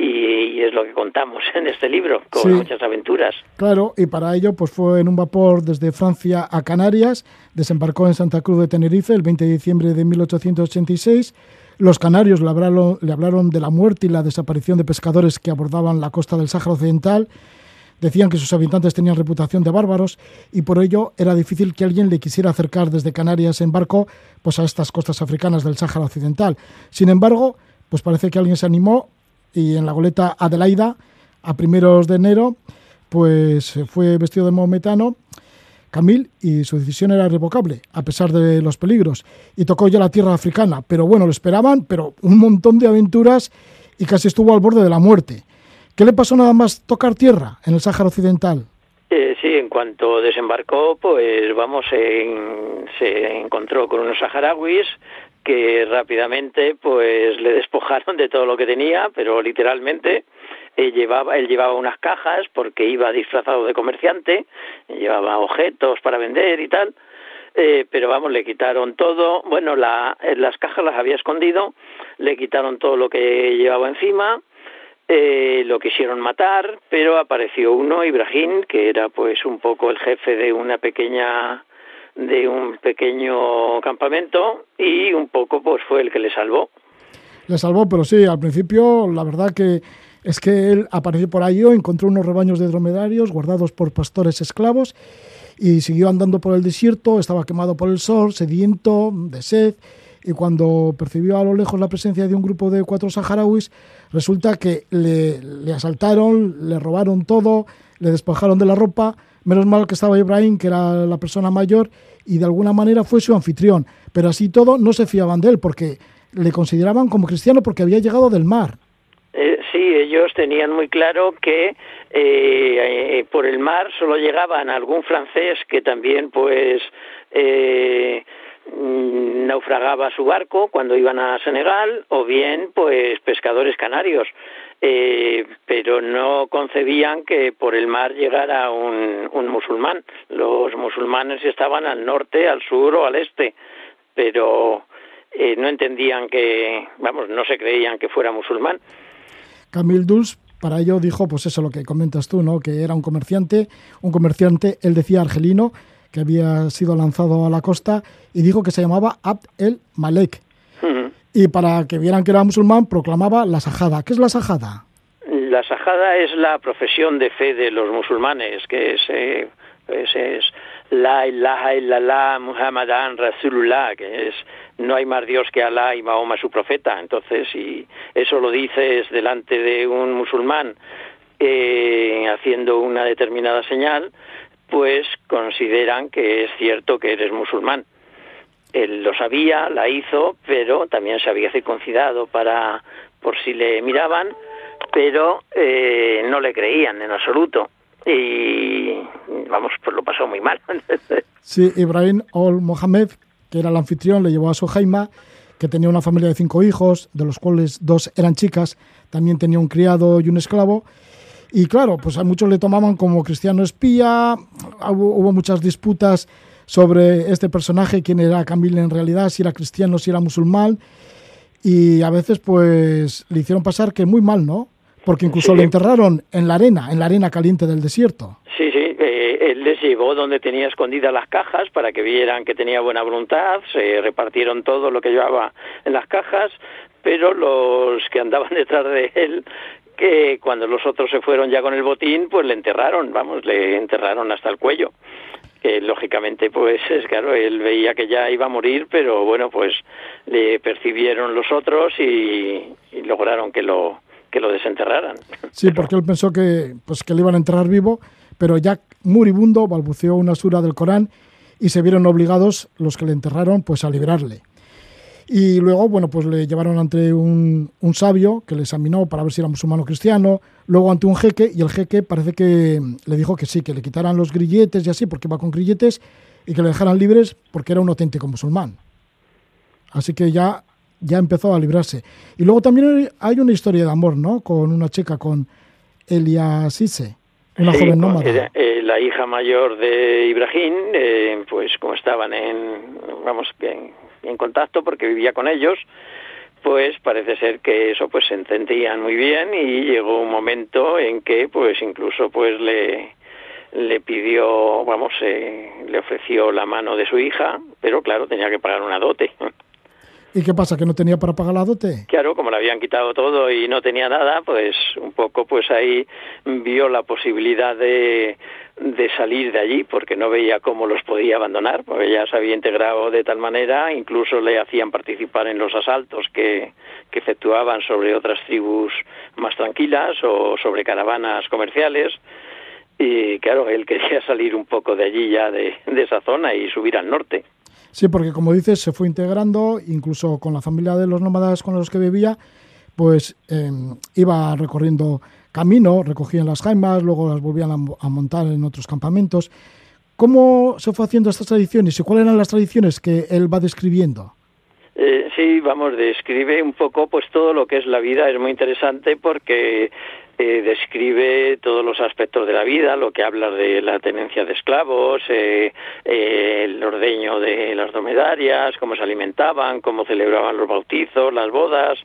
y, es lo que contamos en este libro, con muchas aventuras. Claro, y para ello pues fue en un vapor desde Francia a Canarias, desembarcó en Santa Cruz de Tenerife el 20 de diciembre de 1886. Los canarios le hablaron, le hablaron de la muerte y la desaparición de pescadores que abordaban la costa del Sáhara Occidental Decían que sus habitantes tenían reputación de bárbaros y por ello era difícil que alguien le quisiera acercar desde Canarias en barco pues a estas costas africanas del Sáhara Occidental. Sin embargo, pues parece que alguien se animó y en la goleta Adelaida, a primeros de enero, pues fue vestido de maometano Camil y su decisión era irrevocable, a pesar de los peligros, y tocó ya la tierra africana. Pero bueno, lo esperaban, pero un montón de aventuras y casi estuvo al borde de la muerte. ¿Qué le pasó nada más tocar tierra en el Sáhara Occidental? Eh, sí, en cuanto desembarcó, pues vamos, se encontró con unos saharauis que rápidamente pues le despojaron de todo lo que tenía, pero literalmente él llevaba, él llevaba unas cajas porque iba disfrazado de comerciante, llevaba objetos para vender y tal, eh, pero vamos, le quitaron todo, bueno, la, las cajas las había escondido, le quitaron todo lo que llevaba encima, eh, lo quisieron matar, pero apareció uno, Ibrahim, que era pues un poco el jefe de una pequeña de un pequeño campamento y un poco pues fue el que le salvó. Le salvó, pero sí, al principio la verdad que es que él apareció por ahí, encontró unos rebaños de dromedarios guardados por pastores esclavos y siguió andando por el desierto, estaba quemado por el sol, sediento, de sed, y cuando percibió a lo lejos la presencia de un grupo de cuatro saharauis, resulta que le asaltaron, le robaron todo, le despojaron de la ropa, menos mal que estaba Ibrahim, que era la persona mayor, y de alguna manera fue su anfitrión, pero así todo no se fiaban de él, porque le consideraban como cristiano porque había llegado del mar. Eh, sí, ellos tenían muy claro que eh, eh, por el mar solo llegaban algún francés que también pues mm, naufragaba su barco cuando iban a Senegal o bien pues pescadores canarios pero no concebían que por el mar llegara un, musulmán los musulmanes estaban al norte al sur o al este pero no entendían que vamos no se creían que fuera musulmán Camille Dulce para ello dijo, pues eso lo que comentas tú, ¿no? Que era un comerciante, un comerciante, él decía argelino, que había sido lanzado a la costa y dijo que se llamaba Abd el Malek. Y para que vieran que era musulmán, proclamaba la sajada. ¿Qué es la sajada? La sajada es la profesión de fe de los musulmanes, que es, eh, pues es la ilaha illallah muhammadan rasulullah, que es no hay más Dios que Alá y Mahoma su profeta. Entonces, si eso lo dices delante de un musulmán eh, haciendo una determinada señal, pues consideran que es cierto que eres musulmán. Él lo sabía, la hizo, pero también se había circuncidado para por si le miraban, pero eh, no le creían en absoluto y vamos, pues lo pasó muy mal. sí, Ibrahim Ol Mohamed que era el anfitrión, le llevó a su Jaima, que tenía una familia de cinco hijos, de los cuales dos eran chicas, también tenía un criado y un esclavo. Y claro, pues a muchos le tomaban como cristiano espía, hubo, muchas disputas sobre este personaje, quién era Camille en realidad, si era cristiano, si era musulmán, y a veces pues le hicieron pasar que muy mal, ¿no? Porque incluso le enterraron en la arena, en la arena caliente del desierto. Sí, sí, él les llevó donde tenía escondidas las cajas para que vieran que tenía buena voluntad, se repartieron todo lo que llevaba en las cajas, pero los que andaban detrás de él que cuando los otros se fueron ya con el botín, pues le enterraron, vamos, le enterraron hasta el cuello. Que lógicamente, pues es claro, él veía que ya iba a morir, pero bueno, pues le percibieron los otros y, lograron que lo que lo desenterraran. Sí, porque él pensó que pues que le iban a enterrar vivo pero Jack, moribundo, balbuceó una sura del Corán y se vieron obligados los que le enterraron pues a liberarle. Y luego, bueno, pues le llevaron ante un, sabio que le examinó para ver si era musulmán o cristiano, luego ante un jeque y el jeque parece que le dijo que sí, que le quitaran los grilletes y así, porque iba con grilletes, y que le dejaran libres porque era un auténtico musulmán. Así que ya, ya empezó a librarse. Y luego también hay una historia de amor, ¿no? Con una chica, con Elia Sise. Una joven nómada. Eh, la hija mayor de Ibrahim, eh, pues como estaban en, vamos, en, en contacto porque vivía con ellos, pues parece ser que eso pues se entendían muy bien y llegó un momento en que pues incluso pues le le pidió, vamos, eh, le ofreció la mano de su hija, pero claro, tenía que pagar una dote. ¿Y qué pasa? ¿Que no tenía para pagar la dote? Claro, como le habían quitado todo y no tenía nada, pues un poco pues ahí vio la posibilidad de, de salir de allí porque no veía cómo los podía abandonar, porque ya se había integrado de tal manera, incluso le hacían participar en los asaltos que, que efectuaban sobre otras tribus más tranquilas o sobre caravanas comerciales. Y claro, él quería salir un poco de allí ya de, de esa zona y subir al norte. Sí, porque como dices, se fue integrando, incluso con la familia de los nómadas con los que vivía, pues em, iba recorriendo camino, recogían las jaimas, luego las volvían a, montar en otros campamentos. ¿Cómo se fue haciendo estas tradiciones y cuáles eran las tradiciones que él va describiendo? Eh, sí, vamos, describe un poco pues todo lo que es la vida, es muy interesante porque eh, describe todos los aspectos de la vida, lo que habla de la tenencia de esclavos, eh, eh, el ordeño de las dromedarias, cómo se alimentaban, cómo celebraban los bautizos, las bodas,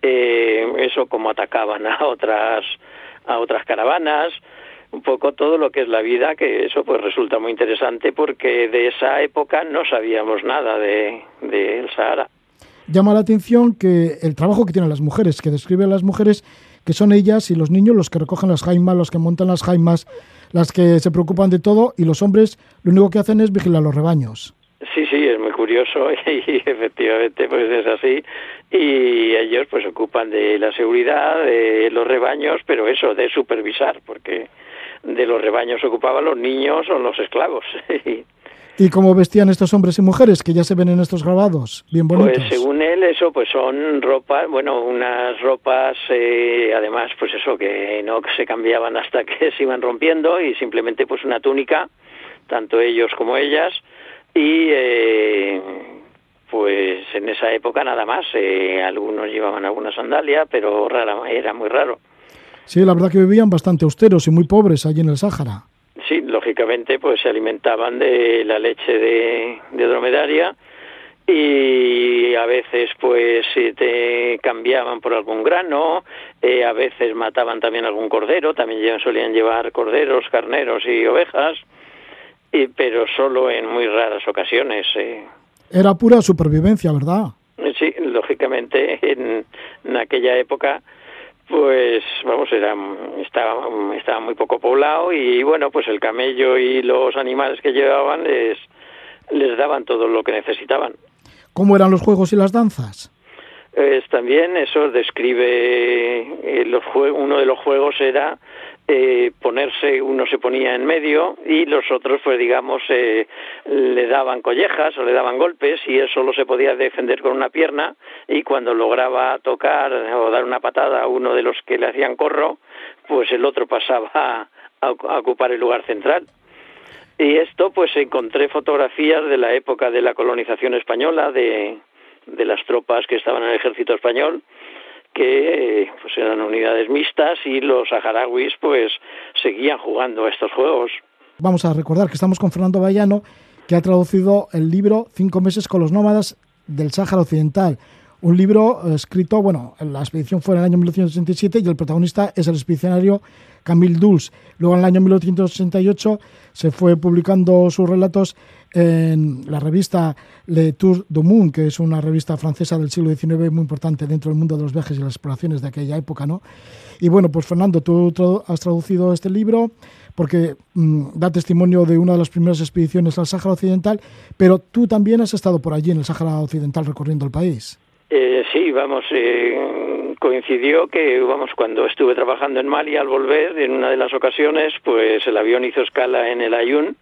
eso cómo atacaban a otras a otras caravanas, un poco todo lo que es la vida, que eso pues resulta muy interesante porque de esa época no sabíamos nada de, de el Sahara. Llama la atención que el trabajo que tienen las mujeres, que describe las mujeres que son ellas y los niños los que recogen las jaimas, los que montan las jaimas, las que se preocupan de todo y los hombres lo único que hacen es vigilar los rebaños. Sí, sí, es muy curioso y efectivamente pues es así y ellos pues ocupan de la seguridad de los rebaños, pero eso de supervisar, porque de los rebaños ocupaban los niños o los esclavos. ¿Y cómo vestían estos hombres y mujeres que ya se ven en estos grabados? Bien bonitos. Pues según él, eso pues son ropas, bueno, unas ropas, eh, además, pues eso, que no se cambiaban hasta que se iban rompiendo y simplemente pues una túnica, tanto ellos como ellas, y eh, pues en esa época nada más, eh, algunos llevaban alguna sandalia, pero rara, era muy raro. Sí, la verdad que vivían bastante austeros y muy pobres allí en el Sáhara. Sí, lógicamente, pues se alimentaban de la leche de, dromedaria y a veces pues te cambiaban por algún grano, eh, a veces mataban también algún cordero, también solían llevar corderos, carneros y ovejas, y, pero solo en muy raras ocasiones. Eh. Era pura supervivencia, ¿verdad? Sí, lógicamente en aquella época pues vamos, era, estaba, estaba muy poco poblado y bueno, pues el camello y los animales que llevaban les, les daban todo lo que necesitaban. ¿Cómo eran los juegos y las danzas? También eso describe eh, los uno de los juegos era eh, ponerse, uno se ponía en medio y los otros, pues digamos, eh, le daban collejas o le daban golpes y él solo se podía defender con una pierna y cuando lograba tocar o dar una patada a uno de los que le hacían corro, pues el otro pasaba a, a ocupar el lugar central. Y esto, pues encontré fotografías de la época de la colonización española, de, de las tropas que estaban en el ejército español, que pues eran unidades mixtas y los saharauis pues seguían jugando estos juegos. Vamos a recordar que estamos con Fernando Bayano, que ha traducido el libro Cinco meses con los nómadas del Sáhara Occidental. Un libro eh, escrito, bueno, la expedición fue en el año 1967 y el protagonista es el expedicionario Camille Dulce. Luego en el año 1968 se fue publicando sus relatos en la revista Le Tour du Monde, que es una revista francesa del siglo XIX muy importante dentro del mundo de los viajes y las exploraciones de aquella época, ¿no? Y bueno, pues Fernando, tú has traducido este libro porque mm, da testimonio de una de las primeras expediciones al Sáhara Occidental, pero tú también has estado por allí en el Sáhara Occidental recorriendo el país. Eh, sí, vamos, eh, coincidió que, vamos, cuando estuve trabajando en Mali al volver, en una de las ocasiones, pues el avión hizo escala en el Ayun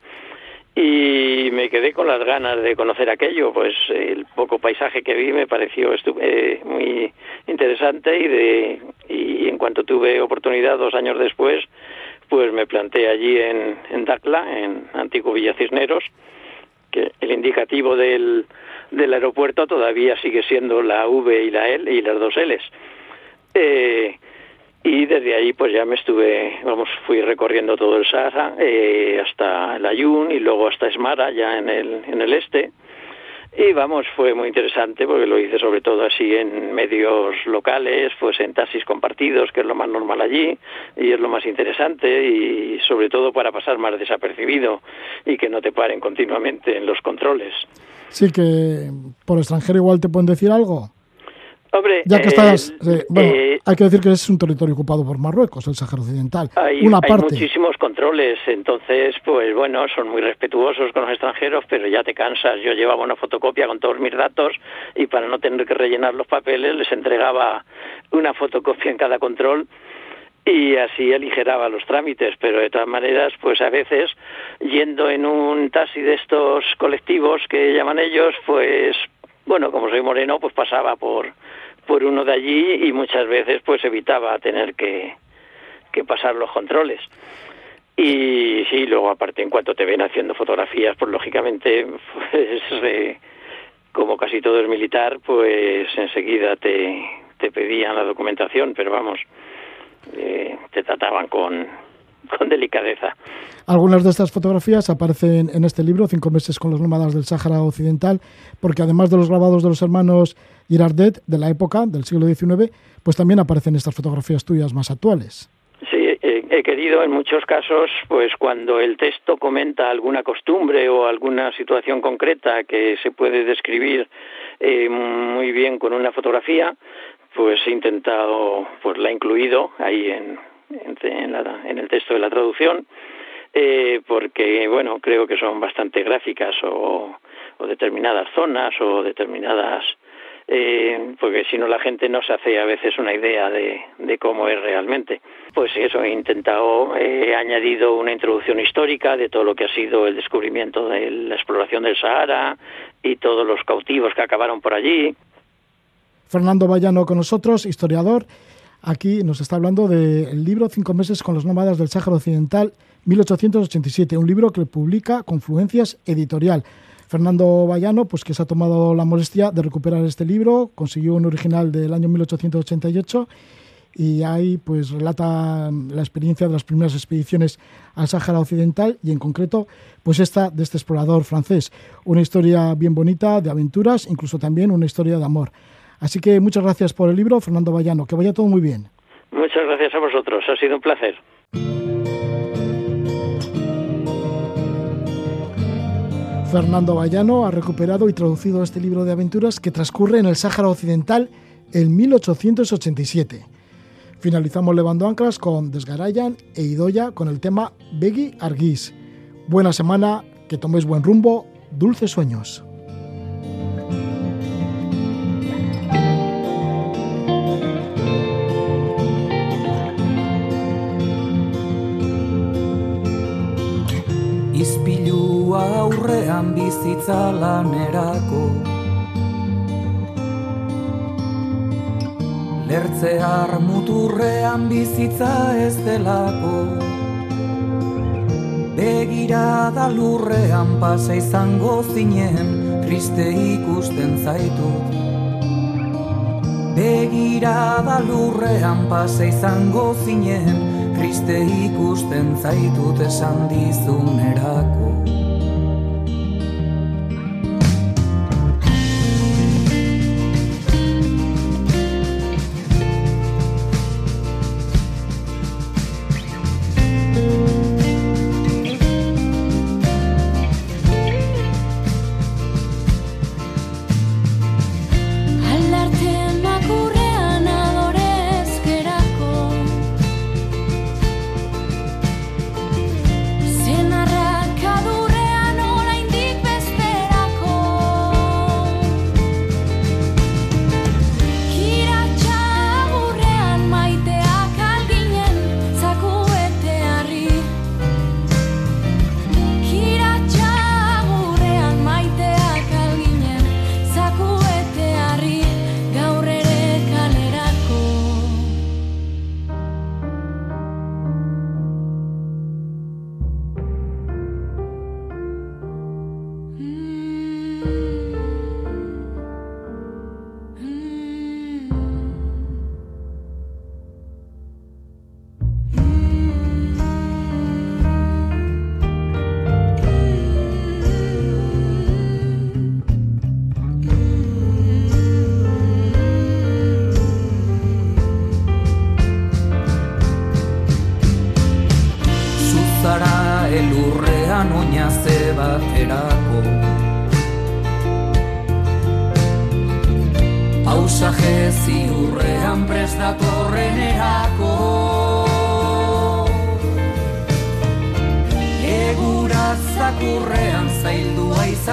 y me quedé con las ganas de conocer aquello, pues el poco paisaje que vi me pareció eh, muy interesante y de y en cuanto tuve oportunidad dos años después, pues me planté allí en, en Dacla, en Antiguo Villa Cisneros, que el indicativo del, del aeropuerto todavía sigue siendo la V y la L y las dos L's. Eh, y desde ahí pues ya me estuve, vamos, fui recorriendo todo el Sahara eh, hasta el Ayun y luego hasta Esmara, ya en el, en el este. Y vamos, fue muy interesante porque lo hice sobre todo así en medios locales, pues en taxis compartidos, que es lo más normal allí y es lo más interesante y sobre todo para pasar más desapercibido y que no te paren continuamente en los controles. Sí, que por extranjero igual te pueden decir algo. Hombre, ya que estás, bueno, eh, hay que decir que es un territorio ocupado por Marruecos, el Sáhara Occidental. Hay, Una hay muchísimos controles, entonces, pues bueno, son muy respetuosos con los extranjeros, pero ya te cansas. Yo llevaba una fotocopia con todos mis datos y para no tener que rellenar los papeles les entregaba una fotocopia en cada control y así aligeraba los trámites, pero de todas maneras, pues a veces yendo en un taxi de estos colectivos que llaman ellos, pues bueno, como soy moreno, pues pasaba por, por uno de allí y muchas veces pues evitaba tener que, que pasar los controles. Y sí, luego aparte en cuanto te ven haciendo fotografías, pues lógicamente, pues como casi todo es militar, pues enseguida te, te pedían la documentación, pero vamos, eh, te trataban con, con delicadeza. Algunas de estas fotografías aparecen en este libro, Cinco meses con los nómadas del Sáhara Occidental, porque además de los grabados de los hermanos Girardet de la época, del siglo XIX, pues también aparecen estas fotografías tuyas más actuales. Sí, he querido en muchos casos, pues cuando el texto comenta alguna costumbre o alguna situación concreta que se puede describir eh, muy bien con una fotografía, pues he intentado, pues la he incluido ahí en, el texto de la traducción, eh, porque, bueno, creo que son bastante gráficas o determinadas zonas o determinadas eh, porque si no la gente no se hace a veces una idea de, cómo es realmente. Pues eso, he intentado, he añadido una introducción histórica de todo lo que ha sido el descubrimiento de la exploración del Sahara y todos los cautivos que acabaron por allí. Fernando Vallano con nosotros, historiador. Aquí nos está hablando del libro Cinco meses con los nómadas del Sáhara Occidental, 1887, un libro que publica Confluencias Editorial. Fernando Vallano, pues que se ha tomado la molestia de recuperar este libro, consiguió un original del año 1888 y ahí pues relata la experiencia de las primeras expediciones al Sáhara Occidental y en concreto pues esta de este explorador francés. Una historia bien bonita de aventuras, incluso también una historia de amor. Así que muchas gracias por el libro, Fernando Vallano. Que vaya todo muy bien. Muchas gracias a vosotros. Ha sido un placer. Fernando Vallano ha recuperado y traducido este libro de aventuras que transcurre en el Sáhara Occidental en 1887. Finalizamos Levando Anclas con Desgarayan e Idoya con el tema Begui Arguís. Buena semana, que toméis buen rumbo, dulces sueños. Aurrean bizitza lanerako. Lertzear muturrean bizitza ez delako. Begira da lurrean pasa izango zinen Triste ikusten zaitu Begira da lurrean pasa izango zinen Triste ikusten zaitut esan dizunerako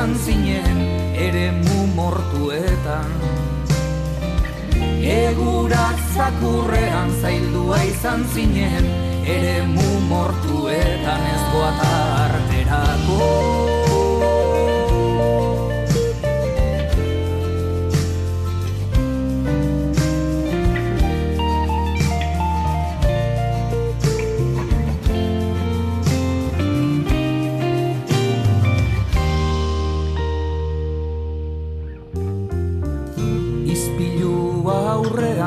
izan zinen ere mumortuetan Egurak zakurrean zaildua izan zinen ere mumortuetan ez goatarterako ez goatarterako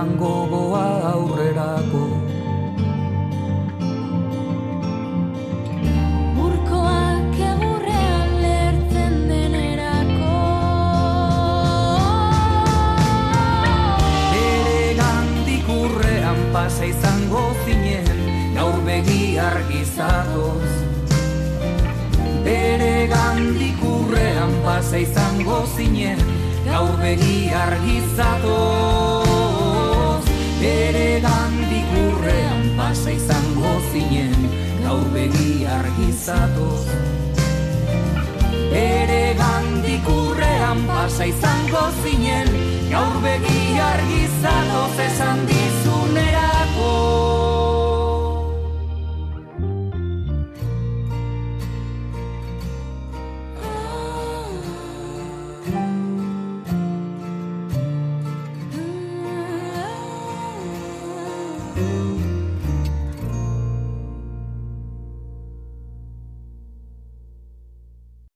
izan gogoa aurrerako. Pasa izango zinen gaur begi argi zatoz. Bere gandik urrean pasa izango zinen gaur begi argi Ere gandik urrean pasa izango zinen Gaur begi argizatoz Ere gandik urrean pasa izango zinen Gaur begi argizatoz esan di